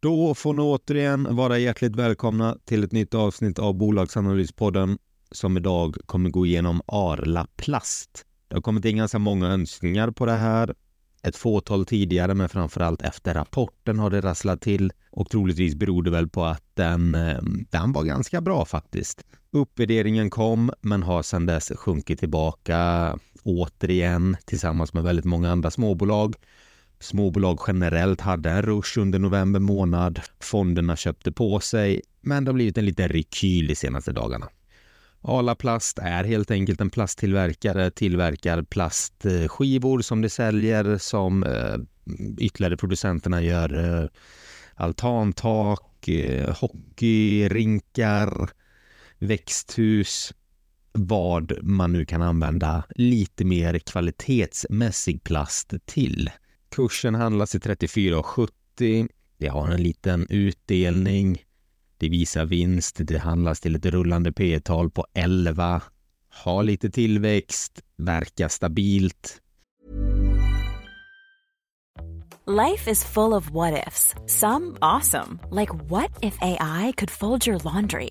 Då får ni återigen vara hjärtligt välkomna till ett nytt avsnitt av Bolagsanalyspodden som idag kommer gå igenom Arla Plast. Det har kommit in ganska många önskningar på det här. Ett fåtal tidigare, men framförallt efter rapporten har det rasslat till och troligtvis beror det väl på att den, ehm, den var ganska bra faktiskt. Uppvärderingen kom, men har sedan dess sjunkit tillbaka återigen tillsammans med väldigt många andra småbolag. Småbolag generellt hade en rush under november månad. Fonderna köpte på sig, men det har blivit en liten rekyl de senaste dagarna. Arla Plast är helt enkelt en plasttillverkare, tillverkar plastskivor som de säljer som eh, ytterligare producenterna gör eh, altantak, eh, hockeyrinkar, växthus, vad man nu kan använda lite mer kvalitetsmässig plast till. Kursen handlas i 34,70. Det har en liten utdelning. Det visar vinst. Det handlas till ett rullande P tal på 11. Har lite tillväxt. Verkar stabilt. Life is full of what ifs. Some awesome. Like what if AI could fold your laundry?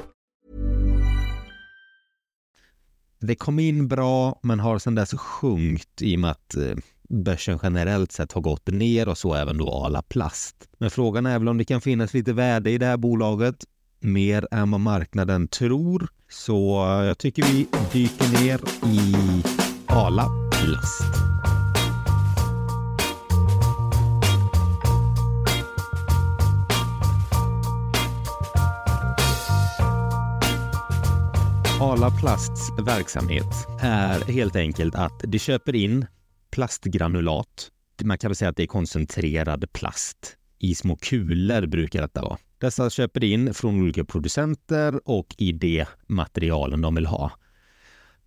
Det kom in bra, men har sedan dess sjunkit i och med att eh, börsen generellt sett har gått ner och så även då Arla Plast. Men frågan är väl om det kan finnas lite värde i det här bolaget, mer än vad marknaden tror. Så jag tycker vi dyker ner i Arla Plast. Arla Plasts verksamhet är helt enkelt att de köper in plastgranulat. Man kan väl säga att det är koncentrerad plast. I små kulor brukar detta vara. Dessa köper in från olika producenter och i de materialen de vill ha.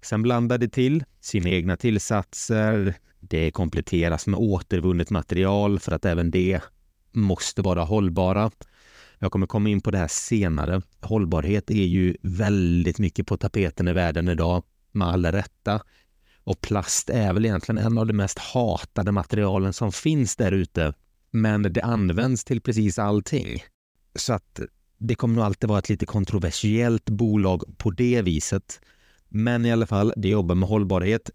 Sen blandar de till sina egna tillsatser. Det kompletteras med återvunnet material för att även det måste vara hållbara. Jag kommer komma in på det här senare. Hållbarhet är ju väldigt mycket på tapeten i världen idag, med all rätta. Och plast är väl egentligen en av de mest hatade materialen som finns där ute. Men det används till precis allting. Så att det kommer nog alltid vara ett lite kontroversiellt bolag på det viset. Men i alla fall, det jobbar med hållbarhet.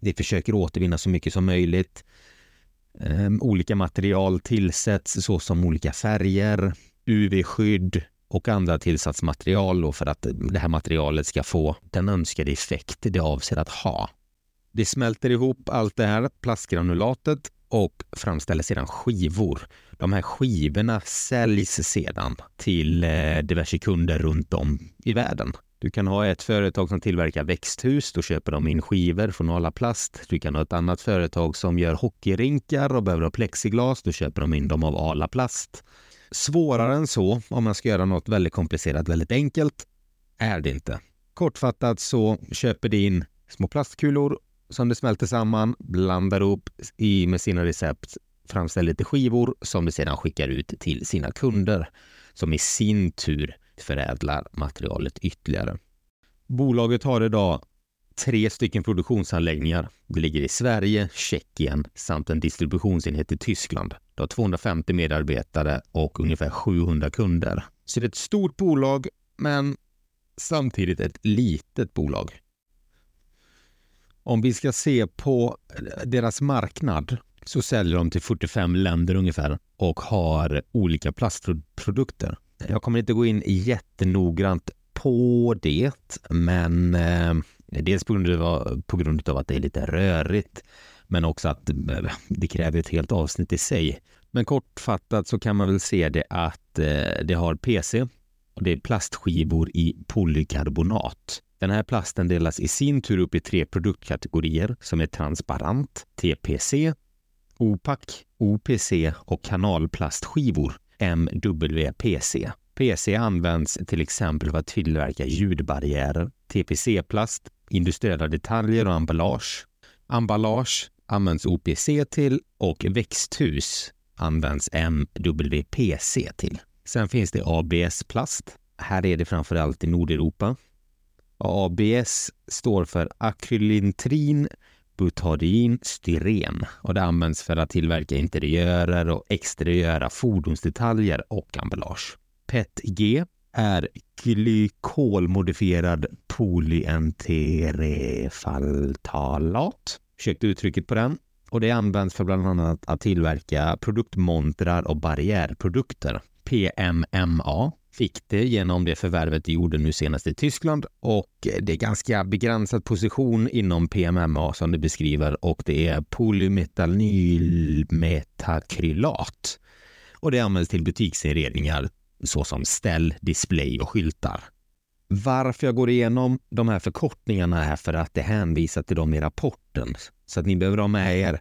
Det försöker återvinna så mycket som möjligt. Ehm, olika material tillsätts såsom olika färger, UV-skydd och andra tillsatsmaterial då för att det här materialet ska få den önskade effekt det avser att ha. Det smälter ihop allt det här plastgranulatet och framställer sedan skivor. De här skivorna säljs sedan till eh, diverse kunder runt om i världen. Du kan ha ett företag som tillverkar växthus, då köper de in skivor från Arla Plast. Du kan ha ett annat företag som gör hockeyrinkar och behöver ha plexiglas, då köper de in dem av Arla Plast. Svårare än så, om man ska göra något väldigt komplicerat väldigt enkelt, är det inte. Kortfattat så köper de in små plastkulor som de smälter samman, blandar upp i med sina recept, framställer lite skivor som de sedan skickar ut till sina kunder som i sin tur förädlar materialet ytterligare. Bolaget har idag tre stycken produktionsanläggningar. Det ligger i Sverige, Tjeckien samt en distributionsenhet i Tyskland. Det har 250 medarbetare och ungefär 700 kunder. Så det är ett stort bolag, men samtidigt ett litet bolag. Om vi ska se på deras marknad så säljer de till 45 länder ungefär och har olika plastprodukter. Jag kommer inte gå in jättenoggrant på det, men eh, dels på grund, av, på grund av att det är lite rörigt, men också att eh, det kräver ett helt avsnitt i sig. Men kortfattat så kan man väl se det att eh, det har PC och det är plastskivor i polykarbonat. Den här plasten delas i sin tur upp i tre produktkategorier som är transparent, TPC, OPAC, OPC och kanalplastskivor, MWPC. PC används till exempel för att tillverka ljudbarriärer, TPC-plast, industriella detaljer och emballage. Emballage används OPC till och växthus används MWPC till. Sen finns det ABS-plast. Här är det framförallt i Nordeuropa. ABS står för akrylintrin butadin styren och det används för att tillverka interiörer och exteriöra fordonsdetaljer och emballage. PETG är glykolmodifierad polyenterefaltalat. Ursäkta uttrycket på den. Och det används för bland annat att tillverka produktmontrar och barriärprodukter. PMMA fick det genom det förvärvet de gjorde nu senast i Tyskland och eh, det är ganska begränsad position inom PMMA som det beskriver och det är polymetanylmetakrylat och det används till butiksinredningar såsom ställ, display och skyltar. Varför jag går igenom de här förkortningarna är för att det hänvisar till dem i rapporten så att ni behöver ha med er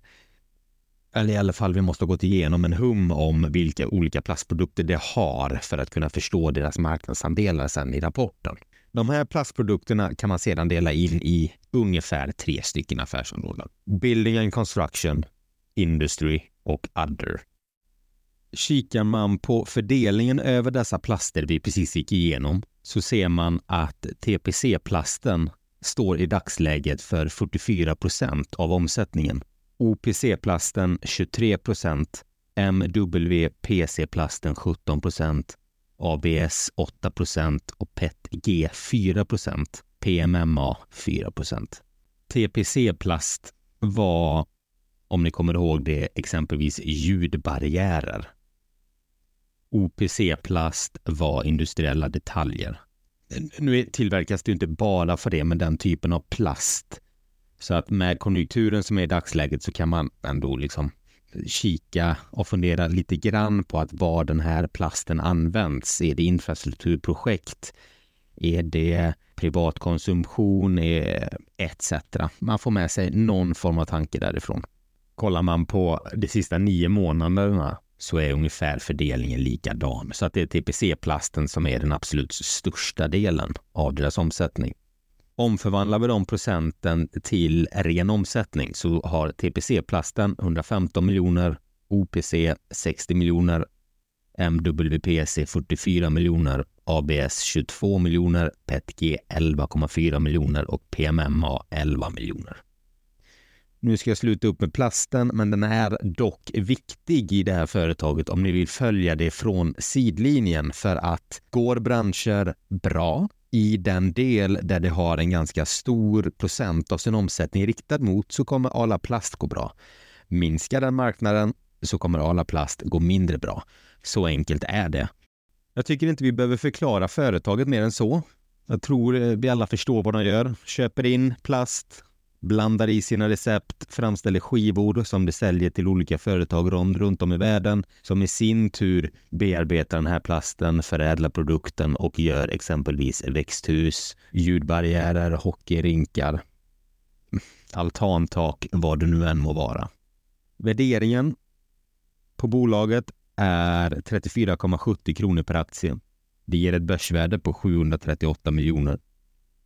eller i alla fall vi måste ha gått igenom en hum om vilka olika plastprodukter det har för att kunna förstå deras marknadsandelar sen i rapporten. De här plastprodukterna kan man sedan dela in i ungefär tre stycken affärsområden. Building and construction, industry och other. Kikar man på fördelningen över dessa plaster vi precis gick igenom så ser man att TPC-plasten står i dagsläget för 44 procent av omsättningen OPC-plasten 23 procent, MWPC-plasten 17 procent, ABS 8 procent och PETG 4 procent, PMMA 4 procent. TPC-plast var, om ni kommer ihåg det, exempelvis ljudbarriärer. OPC-plast var industriella detaljer. Nu tillverkas det inte bara för det, men den typen av plast så att med konjunkturen som är i dagsläget så kan man ändå liksom kika och fundera lite grann på att var den här plasten används. Är det infrastrukturprojekt? Är det privatkonsumtion etc. Man får med sig någon form av tanke därifrån. Kollar man på de sista nio månaderna så är ungefär fördelningen likadan. Så att det är TPC-plasten som är den absolut största delen av deras omsättning. Omförvandlar vi de procenten till ren omsättning så har TPC-plasten 115 miljoner, OPC 60 miljoner, MWPC 44 miljoner, ABS 22 miljoner, PETG 11,4 miljoner och PMMA 11 miljoner. Nu ska jag sluta upp med plasten, men den är dock viktig i det här företaget om ni vill följa det från sidlinjen för att går branscher bra i den del där det har en ganska stor procent av sin omsättning riktad mot så kommer Arla Plast gå bra. Minskar den marknaden så kommer Arla Plast gå mindre bra. Så enkelt är det. Jag tycker inte vi behöver förklara företaget mer än så. Jag tror eh, vi alla förstår vad de gör. Köper in plast, blandar i sina recept, framställer skivor som de säljer till olika företag runt om i världen som i sin tur bearbetar den här plasten, förädlar produkten och gör exempelvis växthus, ljudbarriärer, hockeyrinkar, altantak, vad det nu än må vara. Värderingen på bolaget är 34,70 kronor per aktie. Det ger ett börsvärde på 738 miljoner.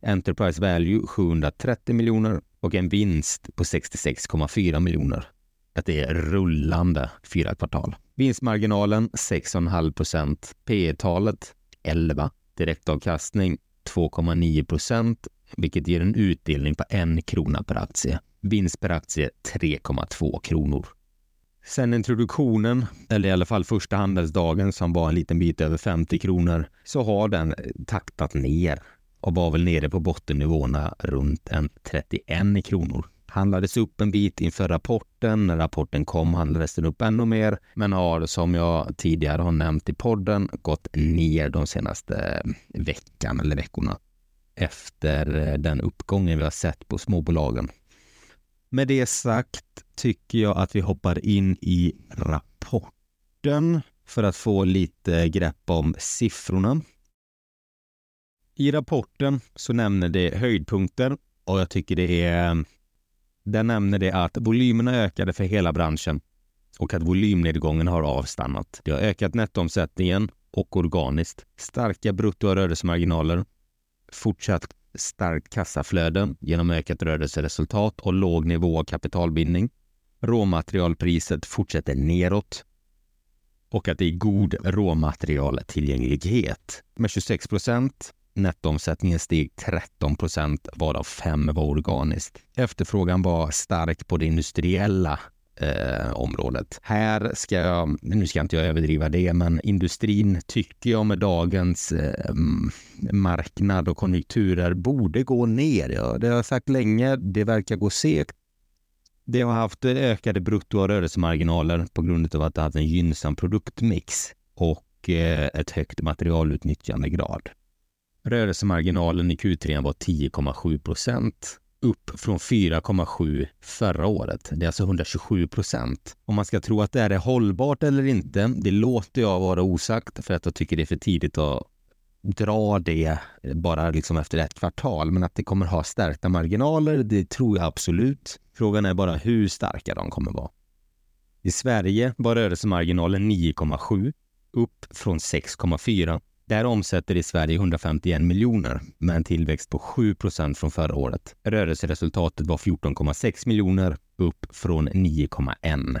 Enterprise Value 730 miljoner och en vinst på 66,4 miljoner. Att det är rullande fyra kvartal. Vinstmarginalen 6,5 procent. P talet 11. Direktavkastning 2,9 procent. vilket ger en utdelning på en krona per aktie. Vinst per aktie 3,2 kronor. Sen introduktionen, eller i alla fall första handelsdagen som var en liten bit över 50 kronor, så har den taktat ner och var väl nere på bottennivåerna runt en 31 kronor. Handlades upp en bit inför rapporten. När rapporten kom handlades den upp ännu mer, men har som jag tidigare har nämnt i podden gått ner de senaste eh, veckan eller veckorna efter eh, den uppgången vi har sett på småbolagen. Med det sagt tycker jag att vi hoppar in i rapporten för att få lite grepp om siffrorna. I rapporten så nämner det höjdpunkter och jag tycker det är där nämner det att volymerna ökade för hela branschen och att volymnedgången har avstannat. Det har ökat nettoomsättningen och organiskt. Starka brutto och rörelsemarginaler. Fortsatt starkt kassaflöde genom ökat rörelseresultat och låg nivå av kapitalbindning. Råmaterialpriset fortsätter neråt och att det är god råmaterialtillgänglighet med 26 procent Nettoomsättningen steg 13 procent, varav 5 var organiskt. Efterfrågan var stark på det industriella eh, området. Här ska jag, nu ska inte jag överdriva det, men industrin tycker jag med dagens eh, marknad och konjunkturer borde gå ner. Ja, det har jag sagt länge, det verkar gå segt. Det har haft ökade brutto och rörelsemarginaler på grund av att det haft en gynnsam produktmix och eh, ett högt materialutnyttjandegrad. Rörelsemarginalen i Q3 var 10,7 procent, upp från 4,7 förra året. Det är alltså 127 procent. Om man ska tro att det här är hållbart eller inte, det låter jag vara osagt för att jag tycker det är för tidigt att dra det bara liksom efter ett kvartal. Men att det kommer ha stärkta marginaler, det tror jag absolut. Frågan är bara hur starka de kommer vara. I Sverige var rörelsemarginalen 9,7 upp från 6,4 där omsätter i Sverige 151 miljoner med en tillväxt på 7 procent från förra året. Rörelseresultatet var 14,6 miljoner, upp från 9,1.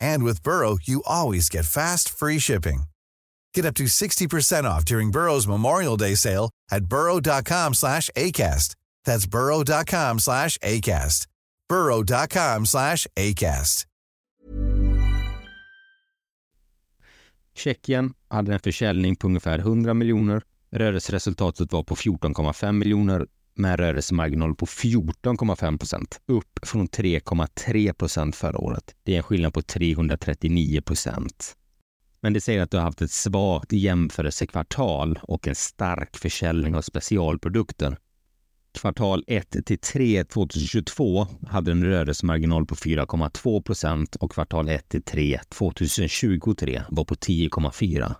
And with Burrow, you always get fast, free shipping. Get up to 60% off during Burrow's Memorial Day sale at burrow.com slash ACAST. That's burrow.com slash ACAST. burrow.com slash ACAST. Tjeckien hade en försäljning på ungefär 100 miljoner. Rörelseresultatet var på 14,5 miljoner med rörelsemarginal på 14,5 procent, upp från 3,3 procent förra året. Det är en skillnad på 339 procent. Men det säger att du har haft ett svagt jämförelsekvartal och en stark försäljning av specialprodukter. Kvartal 1 till 3 2022 hade en rörelsemarginal på 4,2 procent och kvartal 1 till 3 2023 var på 10,4.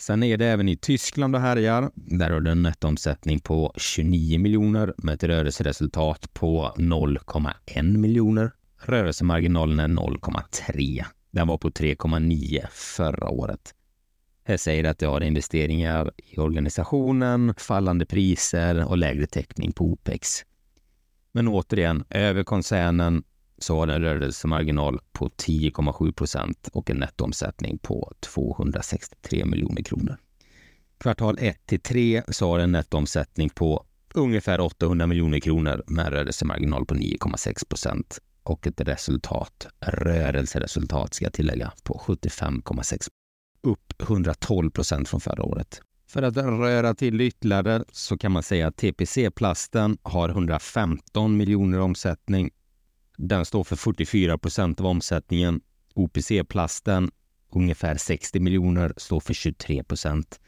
Sen är det även i Tyskland och härjar. Där har du en nettoomsättning på 29 miljoner med ett rörelseresultat på 0,1 miljoner. Rörelsemarginalen är 0,3. Den var på 3,9 förra året. Här säger att det har investeringar i organisationen, fallande priser och lägre täckning på OPEX. Men återigen, över koncernen så har den rörelsemarginal på 10,7 procent och en nettoomsättning på 263 miljoner kronor. Kvartal 1 till 3 så har en nettoomsättning på ungefär 800 miljoner kronor med en rörelsemarginal på 9,6 procent och ett resultat, rörelseresultat ska jag tillägga, på 75,6 upp 112 procent från förra året. För att röra till ytterligare så kan man säga att TPC-plasten har 115 miljoner omsättning. Den står för 44 procent av omsättningen. OPC-plasten, ungefär 60 miljoner, står för 23 procent.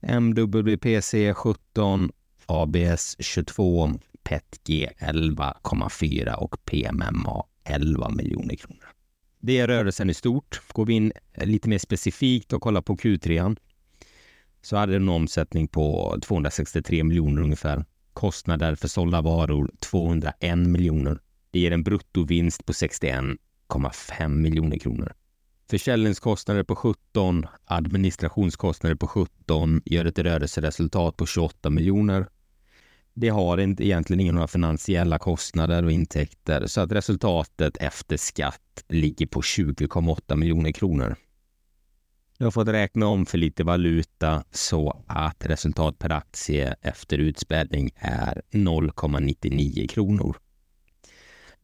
MWPC 17, ABS 22, PETG 11,4 och PMMA 11 miljoner kronor. Det är rörelsen i stort. Går vi in lite mer specifikt och kollar på Q3 så hade den en omsättning på 263 miljoner ungefär. Kostnader för sålda varor 201 miljoner. Det ger en bruttovinst på 61,5 miljoner kronor. Försäljningskostnader på 17, administrationskostnader på 17 gör ett rörelseresultat på 28 miljoner. Det har inte, egentligen inga några finansiella kostnader och intäkter så att resultatet efter skatt ligger på 20,8 miljoner kronor. Jag har fått räkna om för lite valuta så att resultat per aktie efter utspädning är 0,99 kronor.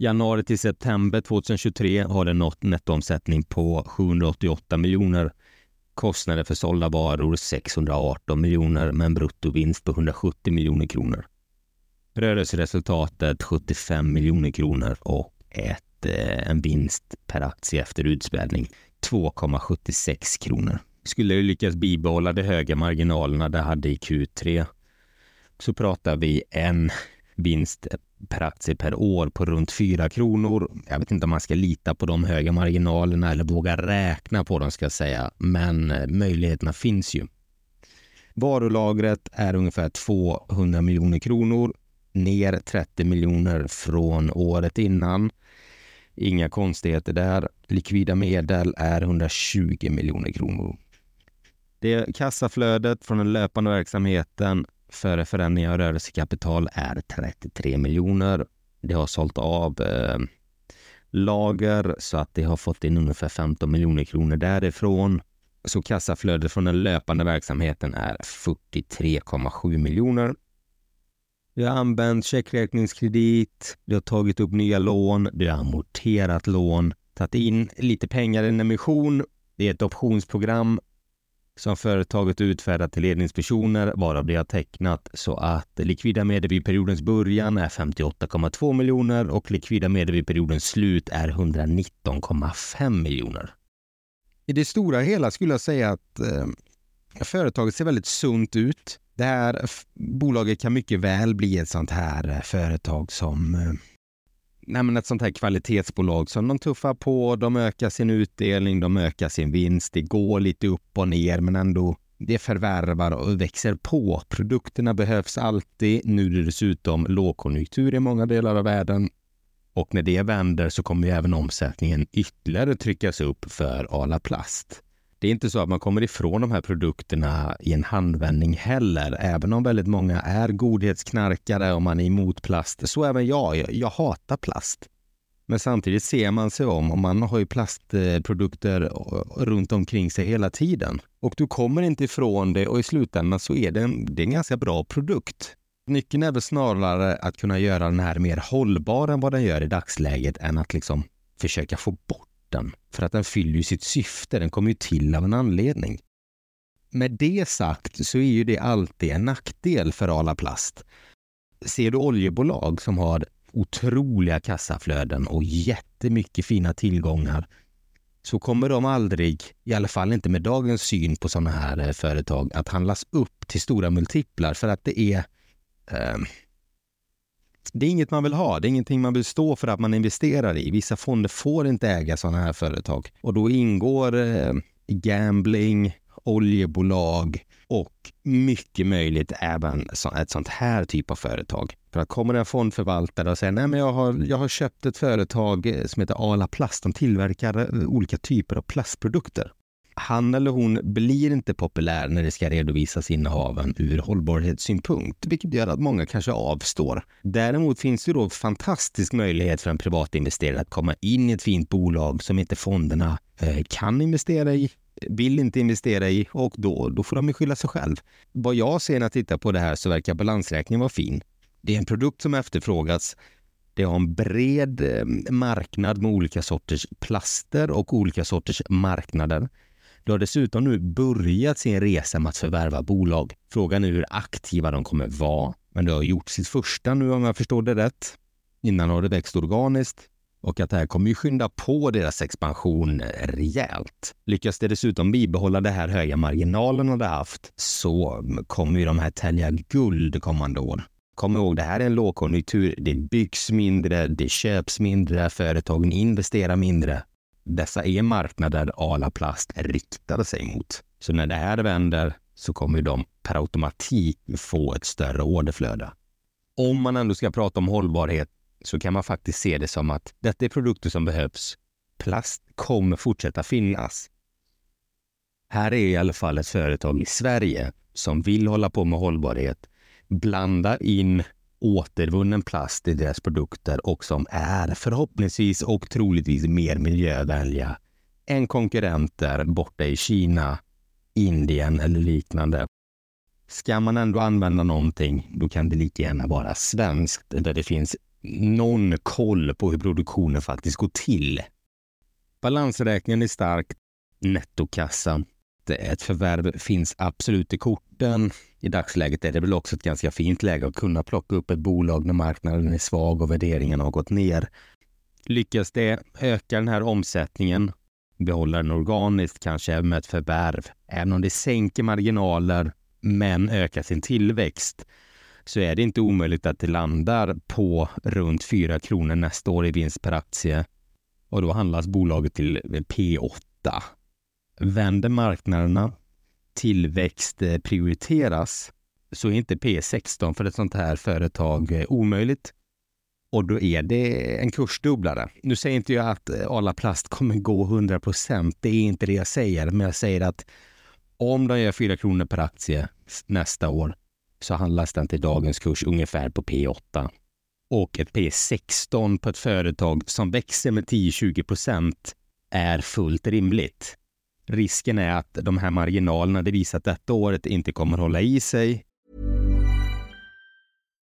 Januari till september 2023 har den nått nettoomsättning på 788 miljoner. Kostnader för sålda varor 618 miljoner med en bruttovinst på 170 miljoner kronor. Rörelseresultatet 75 miljoner kronor och ett, eh, en vinst per aktie efter utspädning 2,76 kronor. Skulle du lyckas bibehålla de höga marginalerna det hade i Q3 så pratar vi en vinst per aktie per år på runt 4 kronor. Jag vet inte om man ska lita på de höga marginalerna eller våga räkna på dem ska jag säga, men eh, möjligheterna finns ju. Varulagret är ungefär 200 miljoner kronor, ner 30 miljoner från året innan. Inga konstigheter där. Likvida medel är 120 miljoner kronor. Det kassaflödet från den löpande verksamheten före förändring av rörelsekapital är 33 miljoner. Det har sålt av eh, lager så att det har fått in ungefär 15 miljoner kronor därifrån. Så kassaflödet från den löpande verksamheten är 43,7 miljoner. Vi har använt checkräkningskredit, Vi har tagit upp nya lån, vi har amorterat lån, tagit in lite pengar i en emission. Det är ett optionsprogram som företaget utfärdat till ledningspersoner varav det har tecknat så att likvida medel vid periodens början är 58,2 miljoner och likvida medel vid periodens slut är 119,5 miljoner. I det stora hela skulle jag säga att eh, företaget ser väldigt sunt ut. Det här bolaget kan mycket väl bli ett sånt här eh, företag som eh, nej men ett sånt här kvalitetsbolag som de tuffar på, de ökar sin utdelning, de ökar sin vinst, det går lite upp och ner men ändå det förvärvar och växer på. Produkterna behövs alltid. Nu är det dessutom lågkonjunktur i många delar av världen. Och när det vänder så kommer ju även omsättningen ytterligare tryckas upp för Ala Plast. Det är inte så att man kommer ifrån de här produkterna i en handvändning heller. Även om väldigt många är godhetsknarkare och man är emot plast, så även jag. Jag hatar plast. Men samtidigt ser man sig om och man har ju plastprodukter eh, runt omkring sig hela tiden. Och du kommer inte ifrån det och i slutändan så är det en, det är en ganska bra produkt. Nyckeln är väl snarare att kunna göra den här mer hållbar än vad den gör i dagsläget än att liksom försöka få bort den. För att den fyller ju sitt syfte, den kommer ju till av en anledning. Med det sagt så är ju det alltid en nackdel för Arla Plast. Ser du oljebolag som har otroliga kassaflöden och jättemycket fina tillgångar så kommer de aldrig, i alla fall inte med dagens syn på sådana här eh, företag, att handlas upp till stora multiplar för att det är eh, det är inget man vill ha. Det är ingenting man vill stå för att man investerar i. Vissa fonder får inte äga sådana här företag och då ingår eh, gambling, oljebolag och mycket möjligt även ett sånt här typ av företag. För att kommer en fondförvaltare och säger nej men jag har, jag har köpt ett företag eh, som heter Ala Plast. De tillverkar eh, olika typer av plastprodukter han eller hon blir inte populär när det ska redovisas innehaven ur hållbarhetssynpunkt, vilket gör att många kanske avstår. Däremot finns det då fantastisk möjlighet för en privat investerare att komma in i ett fint bolag som inte fonderna eh, kan investera i vill inte investera i och då, då får de ju skylla sig själv. Vad jag ser när jag tittar på det här så verkar balansräkningen vara fin. Det är en produkt som efterfrågas. Det har en bred eh, marknad med olika sorters plaster och olika sorters marknader. Du har dessutom nu börjat sin resa med att förvärva bolag. Frågan är hur aktiva de kommer vara. Men det har gjort sitt första nu om jag förstår det rätt. Innan har det växt organiskt och att det här kommer ju skynda på deras expansion rejält. Lyckas det dessutom bibehålla de här höga marginalerna de haft så kommer ju de här tälja guld kommande år. Kom ihåg, det här är en lågkonjunktur. Det byggs mindre, det köps mindre, företagen investerar mindre. Dessa är marknader Ala Plast riktade sig mot. Så när det här vänder så kommer de per automatik få ett större orderflöde. Om man ändå ska prata om hållbarhet så kan man faktiskt se det som att detta är produkter som behövs. Plast kommer fortsätta finnas. Här är i alla fall ett företag i Sverige som vill hålla på med hållbarhet, blanda in återvunnen plast i deras produkter och som är förhoppningsvis och troligtvis mer miljövänliga än konkurrenter borta i Kina, Indien eller liknande. Ska man ändå använda någonting, då kan det lika gärna vara svenskt där det finns någon koll på hur produktionen faktiskt går till. Balansräkningen är stark, nettokassan. Ett förvärv finns absolut i korten. I dagsläget är det väl också ett ganska fint läge att kunna plocka upp ett bolag när marknaden är svag och värderingen har gått ner. Lyckas det öka den här omsättningen, behålla den organiskt, kanske även med ett förvärv, även om det sänker marginaler men ökar sin tillväxt, så är det inte omöjligt att det landar på runt 4 kronor nästa år i vinst per aktie. Och då handlas bolaget till P8. Vänder marknaderna, tillväxt eh, prioriteras, så är inte P16 för ett sånt här företag eh, omöjligt. Och då är det en kursdubblare. Nu säger inte jag att eh, Arla Plast kommer gå 100 procent. Det är inte det jag säger, men jag säger att om de gör 4 kronor per aktie nästa år så handlas den till dagens kurs ungefär på P8. Och ett P16 på ett företag som växer med 10-20 procent är fullt rimligt. Risken är att de här marginalerna, det visar att detta året inte kommer hålla i sig.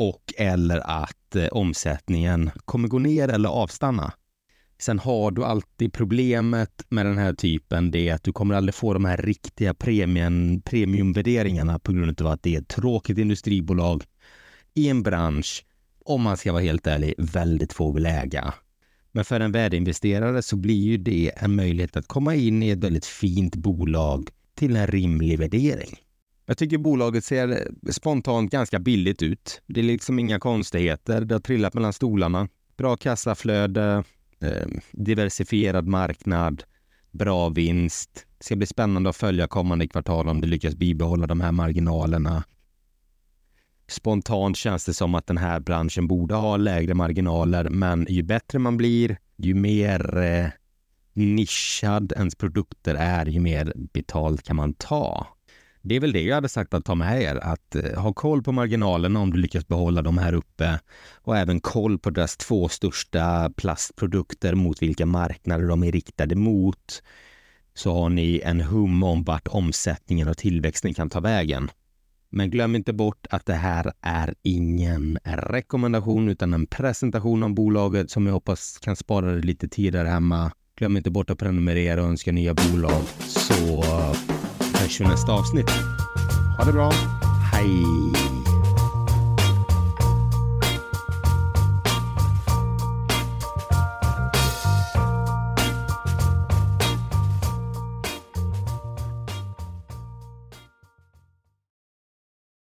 Och eller att eh, omsättningen kommer gå ner eller avstanna. Sen har du alltid problemet med den här typen, det är att du kommer aldrig få de här riktiga premium, premiumvärderingarna på grund av att det är ett tråkigt industribolag i en bransch, om man ska vara helt ärlig, väldigt få vill äga. Men för en värdeinvesterare så blir ju det en möjlighet att komma in i ett väldigt fint bolag till en rimlig värdering. Jag tycker bolaget ser eh, spontant ganska billigt ut. Det är liksom inga konstigheter. Det har trillat mellan stolarna. Bra kassaflöde, eh, diversifierad marknad, bra vinst. Det ska bli spännande att följa kommande kvartal om det lyckas bibehålla de här marginalerna. Spontant känns det som att den här branschen borde ha lägre marginaler, men ju bättre man blir, ju mer eh, nischad ens produkter är, ju mer betalt kan man ta. Det är väl det jag hade sagt att ta med er, att eh, ha koll på marginalerna om du lyckas behålla dem här uppe och även koll på deras två största plastprodukter mot vilka marknader de är riktade mot. Så har ni en hum om vart omsättningen och tillväxten kan ta vägen. Men glöm inte bort att det här är ingen rekommendation utan en presentation om bolaget som jag hoppas kan spara dig lite tid där hemma. Glöm inte bort att prenumerera och önska nya bolag så hörs vi nästa avsnitt. Ha det bra. Hej!